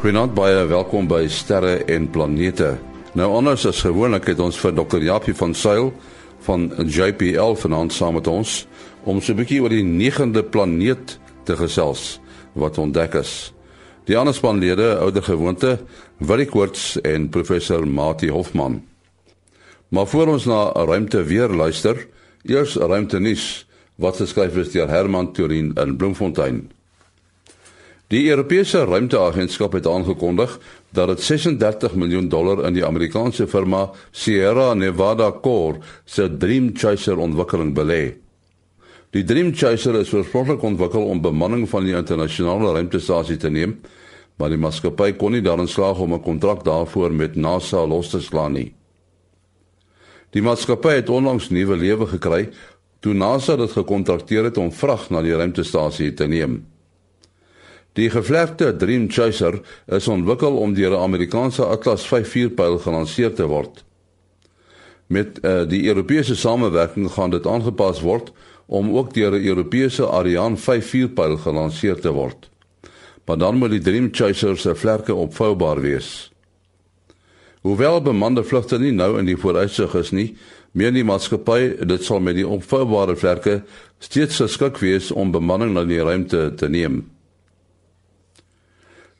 Goeienaand baie welkom by Sterre en Planete. Nou anders as gewoonlik het ons vir Dr. Japie van Sail van JPL vanaand saam met ons om so 'n bietjie oor die 9de planeet te gesels wat ontdek is. Die ander spanlede, ouer gewoonte, Willie Koorts en professor Mati Hofman. Maar voor ons na ruimte weer luister, eers ruimte nuus wat geskryf is deur Herman Turin in Bloemfontein. Die Europese Ruimteagentskap het aangekondig dat dit 36 miljoen dollar in die Amerikaanse firma Sierra Nevada Core se Dream Chaser ontwikkeling belê. Die Dream Chaser is oorspronklik ontwikkel om bemanning van die internasionale ruimtestasie te neem, maar die maatskappy kon nie daarin slaag om 'n kontrak daarvoor met NASA los te slaan nie. Die maatskappy het onlangs nuwe lewe gekry toe NASA dit gekontrakteer het om vrag na die ruimtestasie te neem. Die gevlegte Dream Chaser is ontwikkel om deur 'n Amerikaanse Atlas V4 pyl gelanseer te word. Met uh, die Europese samewerking gaan dit aangepas word om ook deur 'n Europese Ariane 5-4 pyl gelanseer te word. Maar dan moet die Dream Chaser se vlerke opvoubaar wees. Hoewel bemande vlugte nie nou in die vooruitsig is nie, meen die maatskappy dit sal met die opvoubare vlerke steeds geskik wees om bemanning na die ruimte te neem.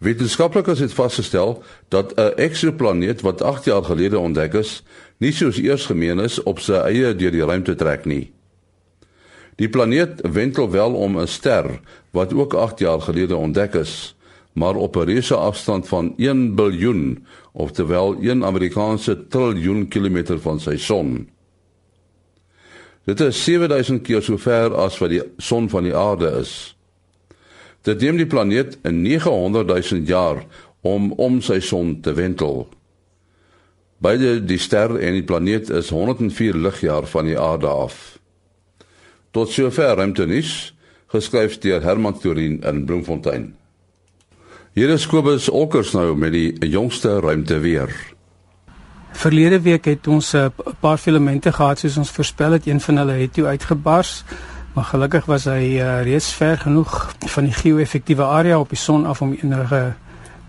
Wetenskaplikes het vasgestel dat 'n eksoplaneet wat 8 jaar gelede ontdek is, nie soos eers gemeen is op sy eie deur die ruimte trek nie. Die planeet wentel wel om 'n ster wat ook 8 jaar gelede ontdek is, maar op 'n reuse afstand van 1 biljoen, oftewel 1 Amerikaanse triljoen kilometer van sy son. Dit is 7000 keer so ver as wat die son van die aarde is. Dit neem die planeet 'n 900 000 jaar om om sy son te wentel. Beide die ster en die planeet is 104 ligjaar van die aarde af. Tot sover ruimte nuus geskryf deur Herman Turin in Bloemfontein. Hier is Kobus Olkers nou met die jongste ruimte weer. Verlede week het ons 'n paar filamente gehad soos ons voorspel het, een van hulle het toe uitgebars. Maar gelukkig was hy uh, reeds ver genoeg van die geo-effektiewe area op die son af om enige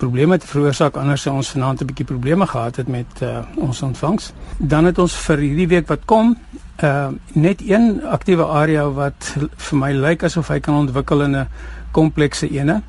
probleme te veroorsaak anders sou ons vanaand 'n bietjie probleme gehad het met uh, ons ontvangs. Dan het ons vir hierdie week wat kom uh, net een aktiewe area wat vir my lyk asof hy kan ontwikkel in 'n komplekse ene.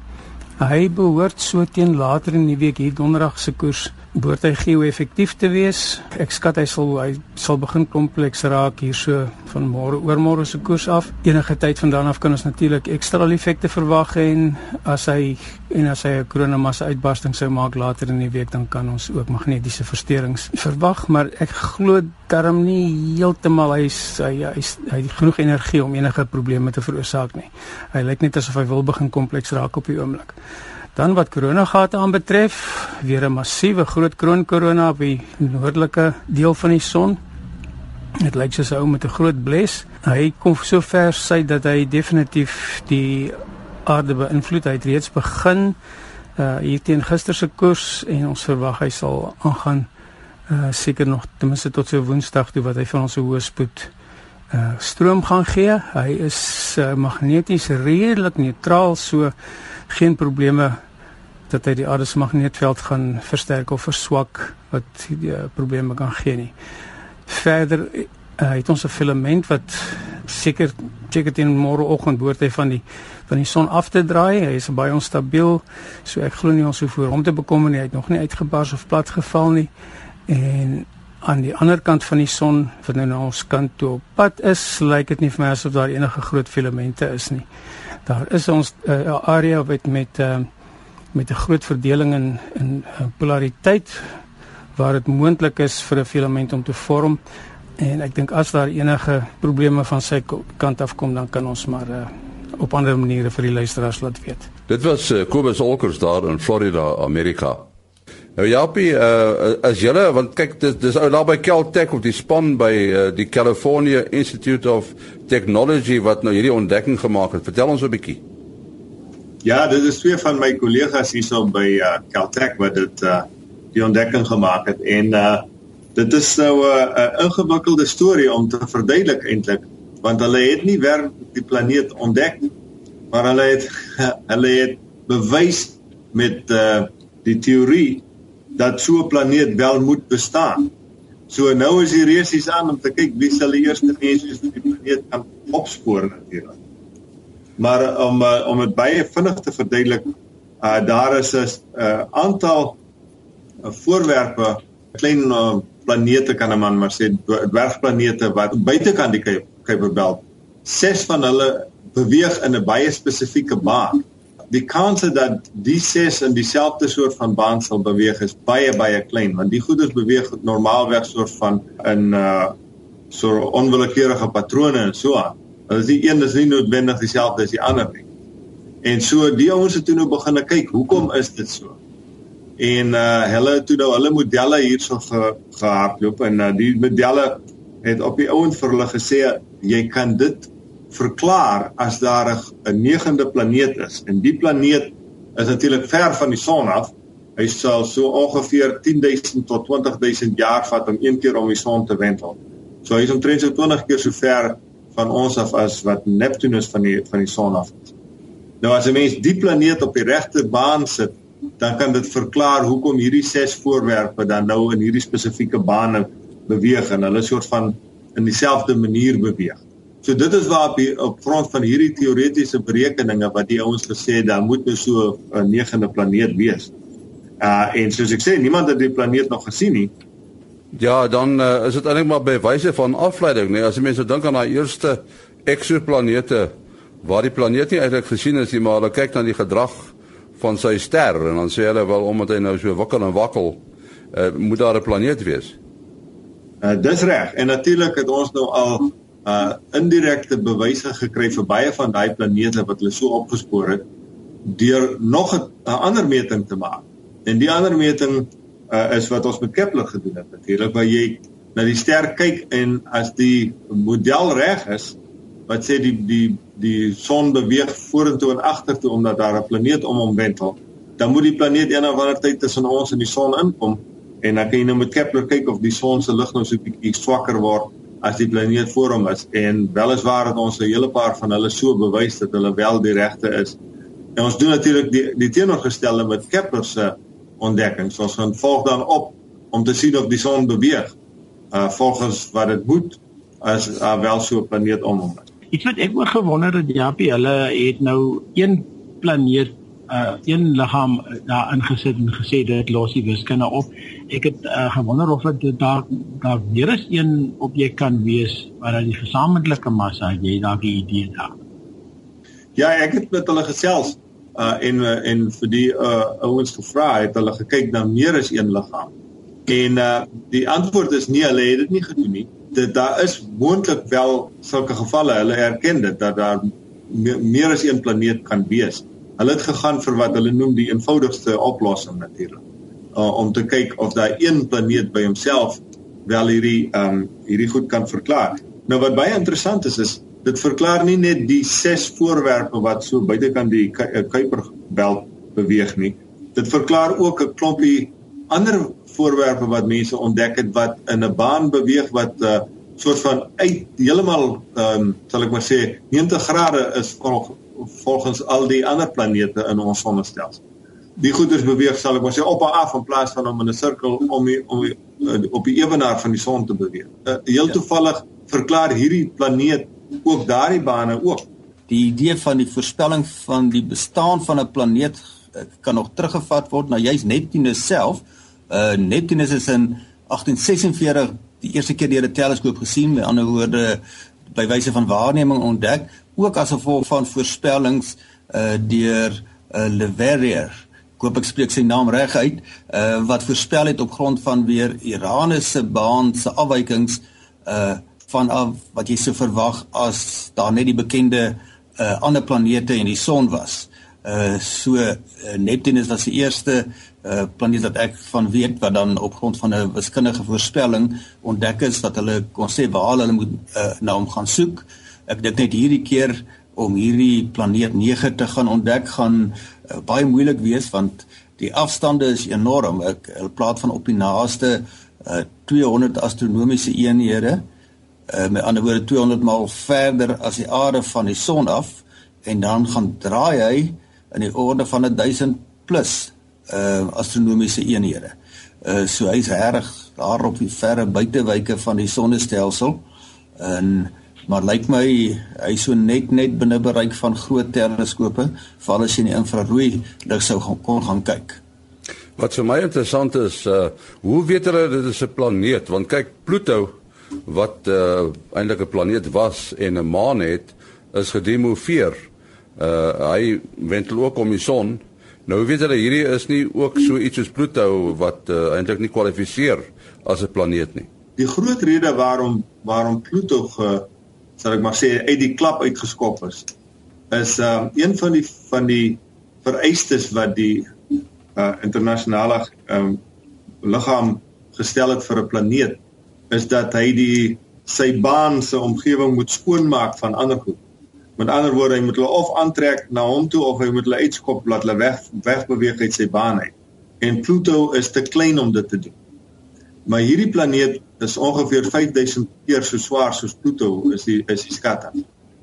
Hy behoort so teen later in die week hier donderdag se koers behoort hy geo-effektief te wees. Ek skat hy sal hy sal begin kompleks raak hierso van môre oor môre se koers af. Enige tyd vandaan af kan ons natuurlik ekstra effekte verwag en as hy en as hy 'n kronemassa uitbarsting sou maak later in die week dan kan ons ook magnetiese versteurings verwag, maar ek glo darm nie heeltemal hy hy hy hy het genoeg energie om enige probleme te veroorsaak nie. Hy lyk net asof hy wil begin kompleks raak op die oomblik. Dan wat koronagate aanbetref, weer 'n massiewe groot kroonkorona op die noordelike deel van die son. Dit lyk soos 'n ou met 'n groot bles. Hy kom so ver sy dat hy definitief die aarde beïnvloed. Hy het reeds begin uh hier teen gister se koers en ons verwag hy sal aangaan uh seker nog ten minste tot so Woensdag toe wat hy van ons hoë spoed uh stroom gaan gee. Hy is uh, magneties redelik neutraal so geen probleme dat hy die aarde se magneetveld gaan versterk of verswak wat die uh, probleme kan gee nie. Verder uh, het ons 'n filament wat seker seker teen môreoggend behoort hy van die van die son af te draai. Hy is baie onstabiel. So ek glo nie ons hoef voor hom te bekommer nie. Hy het nog nie uitgebars of plat geval nie. En aan die ander kant van die son wat nou na ons kant toe op pad is, lyk dit nie vir my asof daar enige groot filamente is nie daar is ons 'n uh, area wat met uh, met 'n groot verdeling in in uh, polariteit waar dit moontlik is vir 'n filament om te vorm en ek dink as daar enige probleme van sy kant af kom dan kan ons maar uh, op ander maniere vir die luisteraars laat weet. Dit was uh, Kobus Olkers daar in Florida, Amerika. Nou Japie, uh, as julle want kyk dis dis ou daar by Caltech of die span by uh, die California Institute of Technology wat nou hierdie ontdekking gemaak het. Vertel ons 'n bietjie. Ja, dit is twee van my kollegas hierso by uh, Caltech wat dit uh, die ontdekking gemaak het en uh, dit is nou 'n uh, uh, ingewikkelde storie om te verduidelik eintlik want hulle het nie weer die planeet ontdek nie, maar hulle het hulle het bewys met uh, die teorie dat so 'n planeet wel moet bestaan. So nou is die resies aan om te kyk wie sal die eerste mense op die planeet kan opspoor natuurlik. Maar om uh, om dit baie vinnig te verduidelik, uh, daar is 'n uh, aantal uh, voorwerpe, klein uh, planete kan 'n man maar sê dwergplanete wat buitekant die Kuiper belt. Ses van hulle beweeg in 'n baie spesifieke baan. Die kans dat die ses in dieselfde soort van baan sal beweeg is baie baie klein want die goeders beweeg normaalweg soort van in uh so onwillekeurige patrone en so aan. Hulle is die een is nie noodwendig dieselfde as die ander nie. En so die ouens het toe nou begin kyk, hoekom is dit so? En uh hulle toe nou hulle modelle hierso ge, gehardloop en uh, die modelle het op die ouend vir hulle gesê jy kan dit verklaar as daar 'n negende planeet is en die planeet is natuurlik ver van die son af. Hy sal so ongeveer 10000 tot 20000 jaar vat om een keer om die son te wendel. So hy is omtrent so 20 keer so ver van ons af as wat Neptunus van die van die son af is. Nou as 'n mens die planeet op die regte baan sit, dan kan dit verklaar hoekom hierdie ses voorwerpe dan nou in hierdie spesifieke bane beweeg en hulle soort van in dieselfde manier beweeg. So dit is waar op, die, op grond van hierdie teoretiese berekeninge wat die ouens gesê het daar moet nou so 'n negende planeet wees. Uh en soos ek sê, niemand het die planeet nog gesien nie. Ja, dan uh, is dit eintlik maar by wyse van afleiding, nee, as jy mense dink aan daai eerste eksoplanete waar die planeet nie eintlik gesien is nie, maar hulle kyk na die gedrag van sy ster en dan sê hulle wel omdat hy nou so wikkel en wakkel, uh, moet daar 'n planeet wees. Uh dis reg. En natuurlik het ons nou al uh indirekte bewyse gekry vir baie van daai planete wat hulle so opgespoor het deur nog 'n ander meting te maak. En die ander meting uh is wat ons met Kepler gedoen het natuurlik waar jy na die ster kyk en as die model reg is wat sê die die die son beweeg vorentoe en agtertoe omdat daar 'n planeet om hom wendel, dan moet die planeet eendag wanneer tyd tussen ons en die son inkom en dan kan jy nou met Kepler kyk of die son se lig nou so 'n bietjie swakker word as die planeet voor hom is en weliswaar het ons 'n hele paar van hulle so bewys dat hulle wel die regte is. En ons doen natuurlik die die teenoorgestelde met Kepler se ontdekkings. Ons gaan volg dan op om te sien of die son beweeg uh volgens wat dit moet as uh, wel so 'n planeet om hom is. Iets wat ek ook gewonder het, Japie, hulle het nou een planeet uh een liggaam uh, daar ingesit en gesê dit los die wiskunde op. Ek het uh, gewonder of dit daar daar weer is een objek kan wees waar dat die gesamentlike massa jy dalk 'n idee daar. Ja, ek het met hulle gesels uh en en vir die uh ouens gevra het hulle gekyk na meer as een liggaam. En uh die antwoord is nee, hulle het dit nie gedoen nie. Dit daar is moontlik wel sulke gevalle. Hulle erken dit dat daar meer as een planeet kan wees. Hulle het gegaan vir wat hulle noem die eenvoudigste oplossing natuurlik. Uh, om te kyk of daai een planeet by homself wel hierdie ehm um, hierdie goed kan verklaar. Nou wat baie interessant is is dit verklaar nie net die ses voorwerpe wat so buitekant die uh, Kuiperbelt beweeg nie. Dit verklaar ook 'n klompie ander voorwerpe wat mense ontdek het wat in 'n baan beweeg wat 'n uh, soort van uit heeltemal ehm um, sal ek maar sê 90 grade is volgens al die ander planete in ons sonnestelsel. Die goeders beweeg sal ek maar sê op en af in plaas van om in 'n sirkel om die, om die, uh, op die ewenaar van die son te beweeg. Uh, heel ja. toevallig verklaar hierdie planeet ook daardie bane ook. Die idee van die voorspelling van die bestaan van 'n planeet uh, kan nog teruggevat word na juis Neptunus self. Uh Neptunus is in 1846 die eerste keer deur 'n teleskoop gesien, met ander woorde by wyse van waarneming ontdek ook as gevolg van voorspellings uh deur uh Leverrier. Ek hoop ek spreek sy naam reg uit. Uh wat voorspel het op grond van weer Uranus se baan se afwykings uh vanaf wat jy sou verwag as daar net die bekende uh ander planete en die son was. Uh so uh, Neptunus was die eerste uh planeet wat ek van weet wat dan op grond van 'n wiskundige voorspelling ontdek is dat hulle kon sê waar hulle moet uh, na hom gaan soek. Ek dink net hierdie keer om hierdie planeet 9 te gaan ontdek gaan uh, baie moeilik wees want die afstande is enorm. Ek praat van op die naaste uh, 200 astronomiese eenhede. Uh, met ander woorde 200 maal verder as die aarde van die son af en dan gaan draai hy in die orde van 1000 plus uh astronomiese eenhede. Uh so hy's reg daar op die verre buitewyke van die sonnestelsel. En maar lyk my hy so net net binne bereik van groot teleskope, veral as jy in die infrarooi lig sou gaan kon gaan kyk. Wat vir my interessant is, uh hoe weet hulle dit is 'n planeet? Want kyk, Pluto wat uh eintlik 'n planeet was en 'n maan het, is gedemoveer. Uh hy wentel ook om die son. Nou weet hulle hierdie is nie ook so iets soos Pluto wat uh, eintlik nie kwalifiseer as 'n planeet nie. Die groot rede waarom waarom Pluto ge sal ek maar sê uit die klap uitgeskop is is uh een van die van die vereistes wat die uh internasionale um liggaam gestel het vir 'n planeet is dat hy die sy baan se omgewing moet skoonmaak van ander goed. Met ander woorde, hy moet hulle of aantrek na hom toe of hy moet hulle uitskop laat hulle weg wegbeweeg uit sy baan uit. En Pluto is te klein om dit te doen. Maar hierdie planeet is ongeveer 5000 keer so swaar soos Pluto is die is die skatte.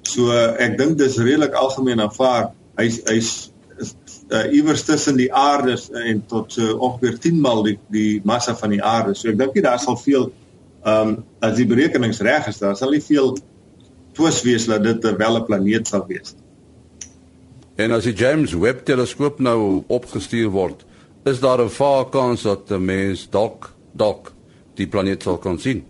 So ek dink dis redelik algemeen aanvaar. Hy's hy's uh, iewers tussen die aarde en tot so ongeveer 10 maal die die massa van die aarde. So ek dink jy daar sal veel Ehm um, as die berekenings reg is, daar sal nie veel twis wees dat dit wel 'n planeet sal wees. En as die James Webb teleskoop nou opgestuur word, is daar 'n vaar kans dat 'n mens dalk dalk die planeet sal kan sien.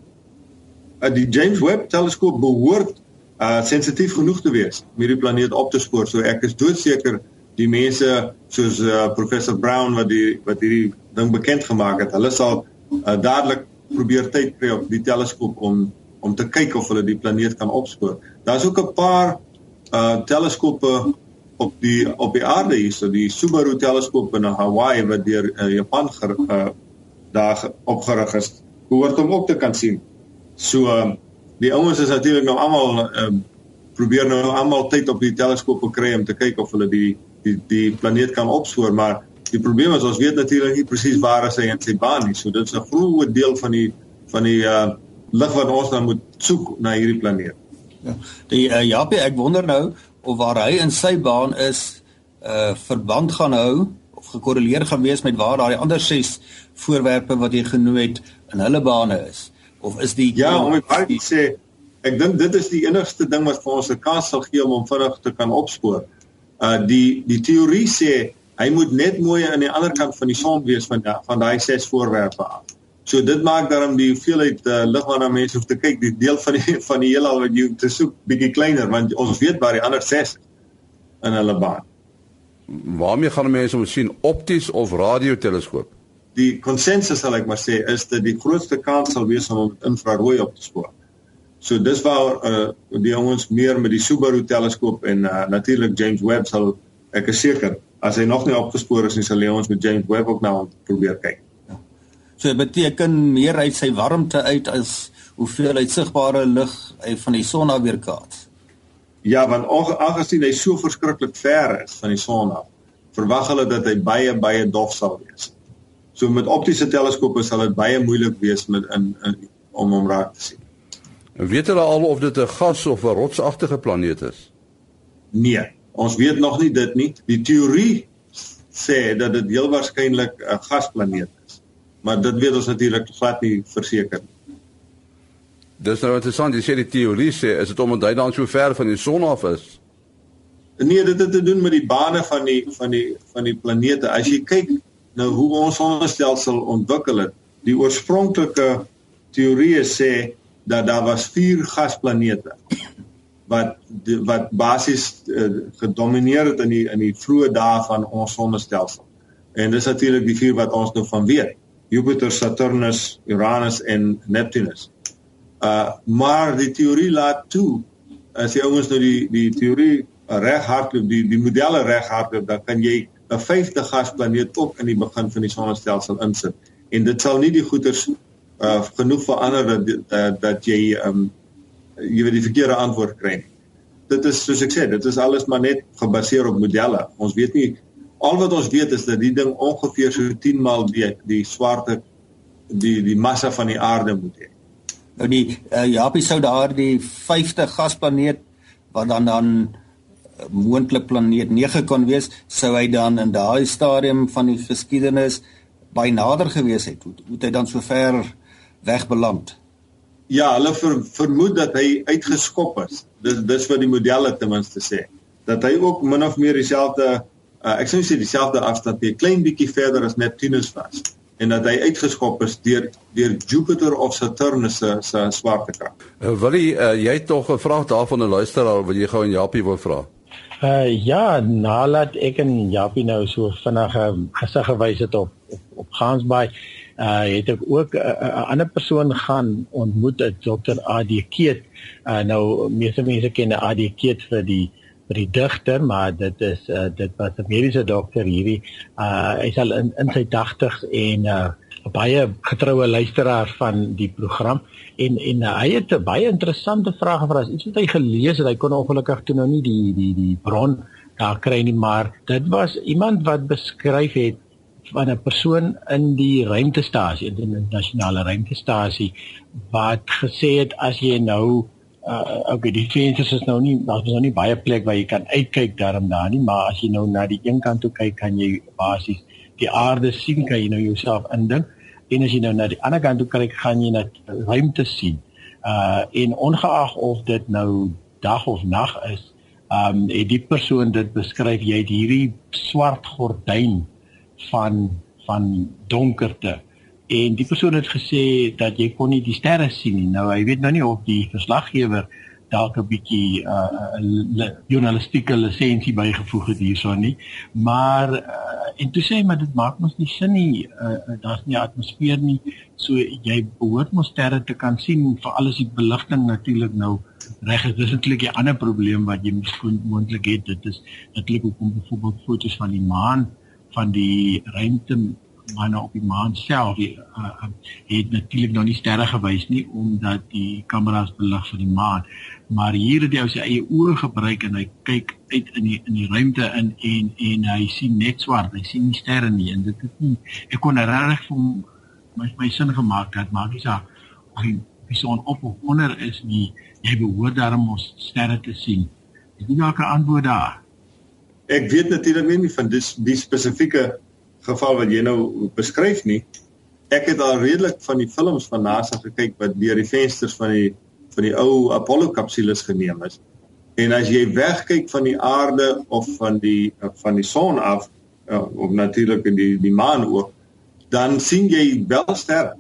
Uh, die James Webb teleskoop behoort uh sensitief genoeg te wees om hierdie planeet op te spoor. So ek is doodseker die mense soos uh, professor Brown wat die wat hierdie ding bekend gemaak het, hulle sal uh, dadelik probeer tyd kry op die teleskoop om om te kyk of hulle die planeet kan opspoor. Daar's ook 'n paar uh teleskope op die op die aarde hier, so die Subaru teleskoop in Hawaii wat deur uh, Japan ger, uh daar opgerig is, behoort om ook te kan sien. So uh, die ouens is natuurlik nou almal uh, probeer nou almal tyd op die teleskope kry om te kyk of hulle die die die planeet kan opspoor, maar Die probleem is ons weet natuurlik nie presies waar hy in sy baan is. So dit is 'n groot deel van die van die uh lig wat ons dan moet soek na hierdie planeet. Ja. Die uh, Japie, ek wonder nou of waar hy in sy baan is uh verband gaan hou of gekorreleer gaan wees met waar daai ander ses voorwerpe wat jy genoem het in hulle bane is of is die Ja, om ek baie sê ek dink dit is die enigste ding wat vir ons 'n kans sal gee om hom vinnig te kan opspoor. Uh die die teorie sê Hy moet net mooi aan die ander kant van die son wees van da, van daai ses voorwerpe af. So dit maak daarom die hoeveelheid uh, lig waarna mense hoef te kyk, die deel van die van die heelal wat jy te soek bietjie kleiner want ons weet waar die ander ses in hulle baan. Waarmee gaan mense om sien opties of radioteleskoop? Die konsensus sal ek maar sê is dat die grootste kans sal wees om infrarooi op te spoor. So dis waar uh, die jongens meer met die Subaru teleskoop en uh, natuurlik James Webb sal ek is seker as hy nog nie opgespoor is nie, sal ons met James Webb ook nou probeer kyk. So dit beteken meer uit sy warmte uit as hoeveel uitsigbare lig hy van die son af weerkaats. Ja, want aangesien hy so verskriklik ver is van die son af, verwag hulle dat hy baie baie dof sal wees. So met optiese teleskope sal dit baie moeilik wees met in, in om hom raak te sien. Weet hulle al of dit 'n gas of 'n rotsagtige planeet is? Nee, Ons weet nog nie dit nie. Die teorie sê dat dit heel waarskynlik 'n gasplaneet. Maar dit weet ons natuurlik glad nie verseker nie. Dis nou interessant, jy sê die teorie sê is dit omdat hy dan so ver van die son af is? Nee, dit het te doen met die bane van die van die van die planete. As jy kyk nou hoe ons sonnestelsel ontwikkel het, die oorspronklike teorie sê dat daar was vier gasplanete wat die, wat basies uh, gedomeineer het in die in die vroeë dae van ons sonnestelsel. En dis natuurlik die vier wat ons nou van weet. Jupiter, Saturnus, Uranus en Neptunus. Uh maar die teorie laat toe as jy ouens nou die die teorie reg hardloop, die die modelle reg hardloop, dan kan jy 'n vyfde gasplaneet ook in die begin van die sonnestelsel insit. En dit sal nie die goeters uh genoeg verander dat uh, dat jy um jy weet die verkeerde antwoord kry. Dit is soos ek sê, dit is alles maar net gebaseer op modelle. Ons weet nie al wat ons weet is dat die ding ongeveer so 10 maal die die swarte die die massa van die aarde moet hê. Nou die uh, Japie sou daar die 50 gasplaneet wat dan dan moontlik planeet 9 kon wees, sou hy dan in daai stadium van die geskiedenis by nader gewees het. Hoe het hy dan so ver weg beland? Ja, hulle ver, vermoed dat hy uitgeskop is. Dis dis wat die modelle ten minste sê. Dat hy ook min of meer dieselfde uh, ek sou sê dieselfde afstand, 'n klein bietjie verder as Neptunus was en dat hy uitgeskop is deur deur Jupiter of Saturnus se se swaartekrag. Uh, wil jy uh, jy tog 'n vraag daarvan 'n luisteraar wil jy gou aan Japie wil vra? Uh ja, nadat ek en Japie nou so vinnig gesig gewys het op op, op Gansbaai, uh het ek ook 'n uh, uh, ander persoon gaan ontmoet, 'n dokter AD Keet. Uh nou meeste mense ken AD Keet vir die vir die digter, maar dit is uh dit was 'n mediese dokter hierdie. Uh hy sal in in sy 80's en uh baie getroue luisteraar van die program en en hy het 'n baie interessante vrae gevra. Iets wat hy gelees het, hy kon ongelukkig toe nou nie die die die bron daar kry nie, maar dit was iemand wat beskryf het van 'n persoon in die ruimtestasie, in die internasionale ruimtestasie wat gesê het as jy nou uh okay, die vensters is nou nie daar's nou nie baie plek waar jy kan uitkyk daarom daar nie, maar as jy nou na die een kant toe kyk, kan jy basies die aarde sien, kan jy nou jouself indink. En as jy nou na die ander kant toe kyk, gaan jy net ruimte sien. Uh en ongeag of dit nou dag of nag is, um het die persoon dit beskryf jy het hierdie swart gordyn van van donkerte en die persoon het gesê dat jy kon nie die sterre sien nie. Nou hy weet nou nie of die verslaggewer dalk 'n bietjie uh journalistieke lisensie bygevoeg het hierson nie. Maar uh, en toe sê hy maar dit maak mos nie sin nie. Uh, daar's nie atmosfeer nie. So jy behoort mos sterre te kan sien. Vir alles die beligting natuurlik nou reg is. Dis eintlik 'n ander probleem wat jy miskien moontlik het. Dit is natuurlik hoekom byvoorbeeld foto's van die maan van die ruimte manne op die maan self die, uh, uh, het natuurlik nog nie sterre gewys nie omdat die kameras belig vir die maan maar hier het hy sy eie oë gebruik en hy kyk uit in die in die ruimte in en en hy sien net swart hy sien nie sterre nie en dit het nie ek kon regtig vir my my sin gemaak dat maak nie saak of hy persoon op of onder is nie jy behoort daarom ons sterre te sien. Is nie dalk 'n antwoord daar? Ek weet natuurlik nie van dis die spesifieke geval wat jy nou beskryf nie. Ek het al redelik van die films van NASA gekyk wat deur die vensters van die van die ou Apollo kapsules geneem is. En as jy wegkyk van die aarde of van die van die son af uh, of natuurlik in die die maan ook, dan sien jy wel sterre.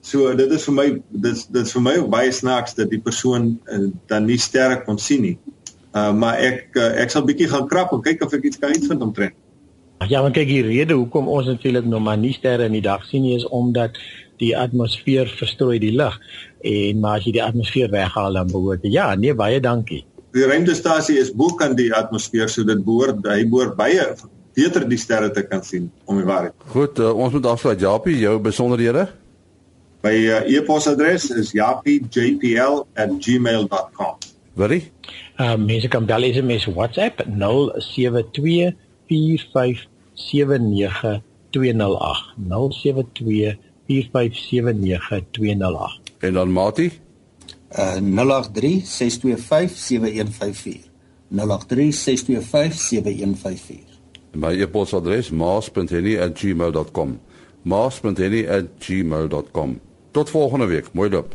So dit is vir my dit dit vir my baie snaaks dat die persoon uh, dan nie sterre kon sien nie. Uh, maar ek uh, ek sal bietjie gaan krap en kyk of ek iets kan uitvind omtrent. Ja, want kyk die rede hoekom ons natuurlik nog maar nie sterre in die dag sien nie is omdat die atmosfeer verstrooi die lig en maar as jy die atmosfeer weghaal dan behoort ja, nee baie dankie. Die ruimtestasie is bo kan die atmosfeer so dit behoort hy behoort baie beter die sterre te kan sien om die waarheid. Goed, uh, ons moet afsluit Japie, jou besonderhede. My uh, e-posadres is japie.jpl@gmail.com. Wirie? Uh mense kan bel SMS WhatsApp 0724579208. 0724579208. En dan Mati? Uh 0836257154. 0836257154. My e-posadres maas.henny@gmail.com. maas.henny@gmail.com. Tot volgende week. Mooi dop.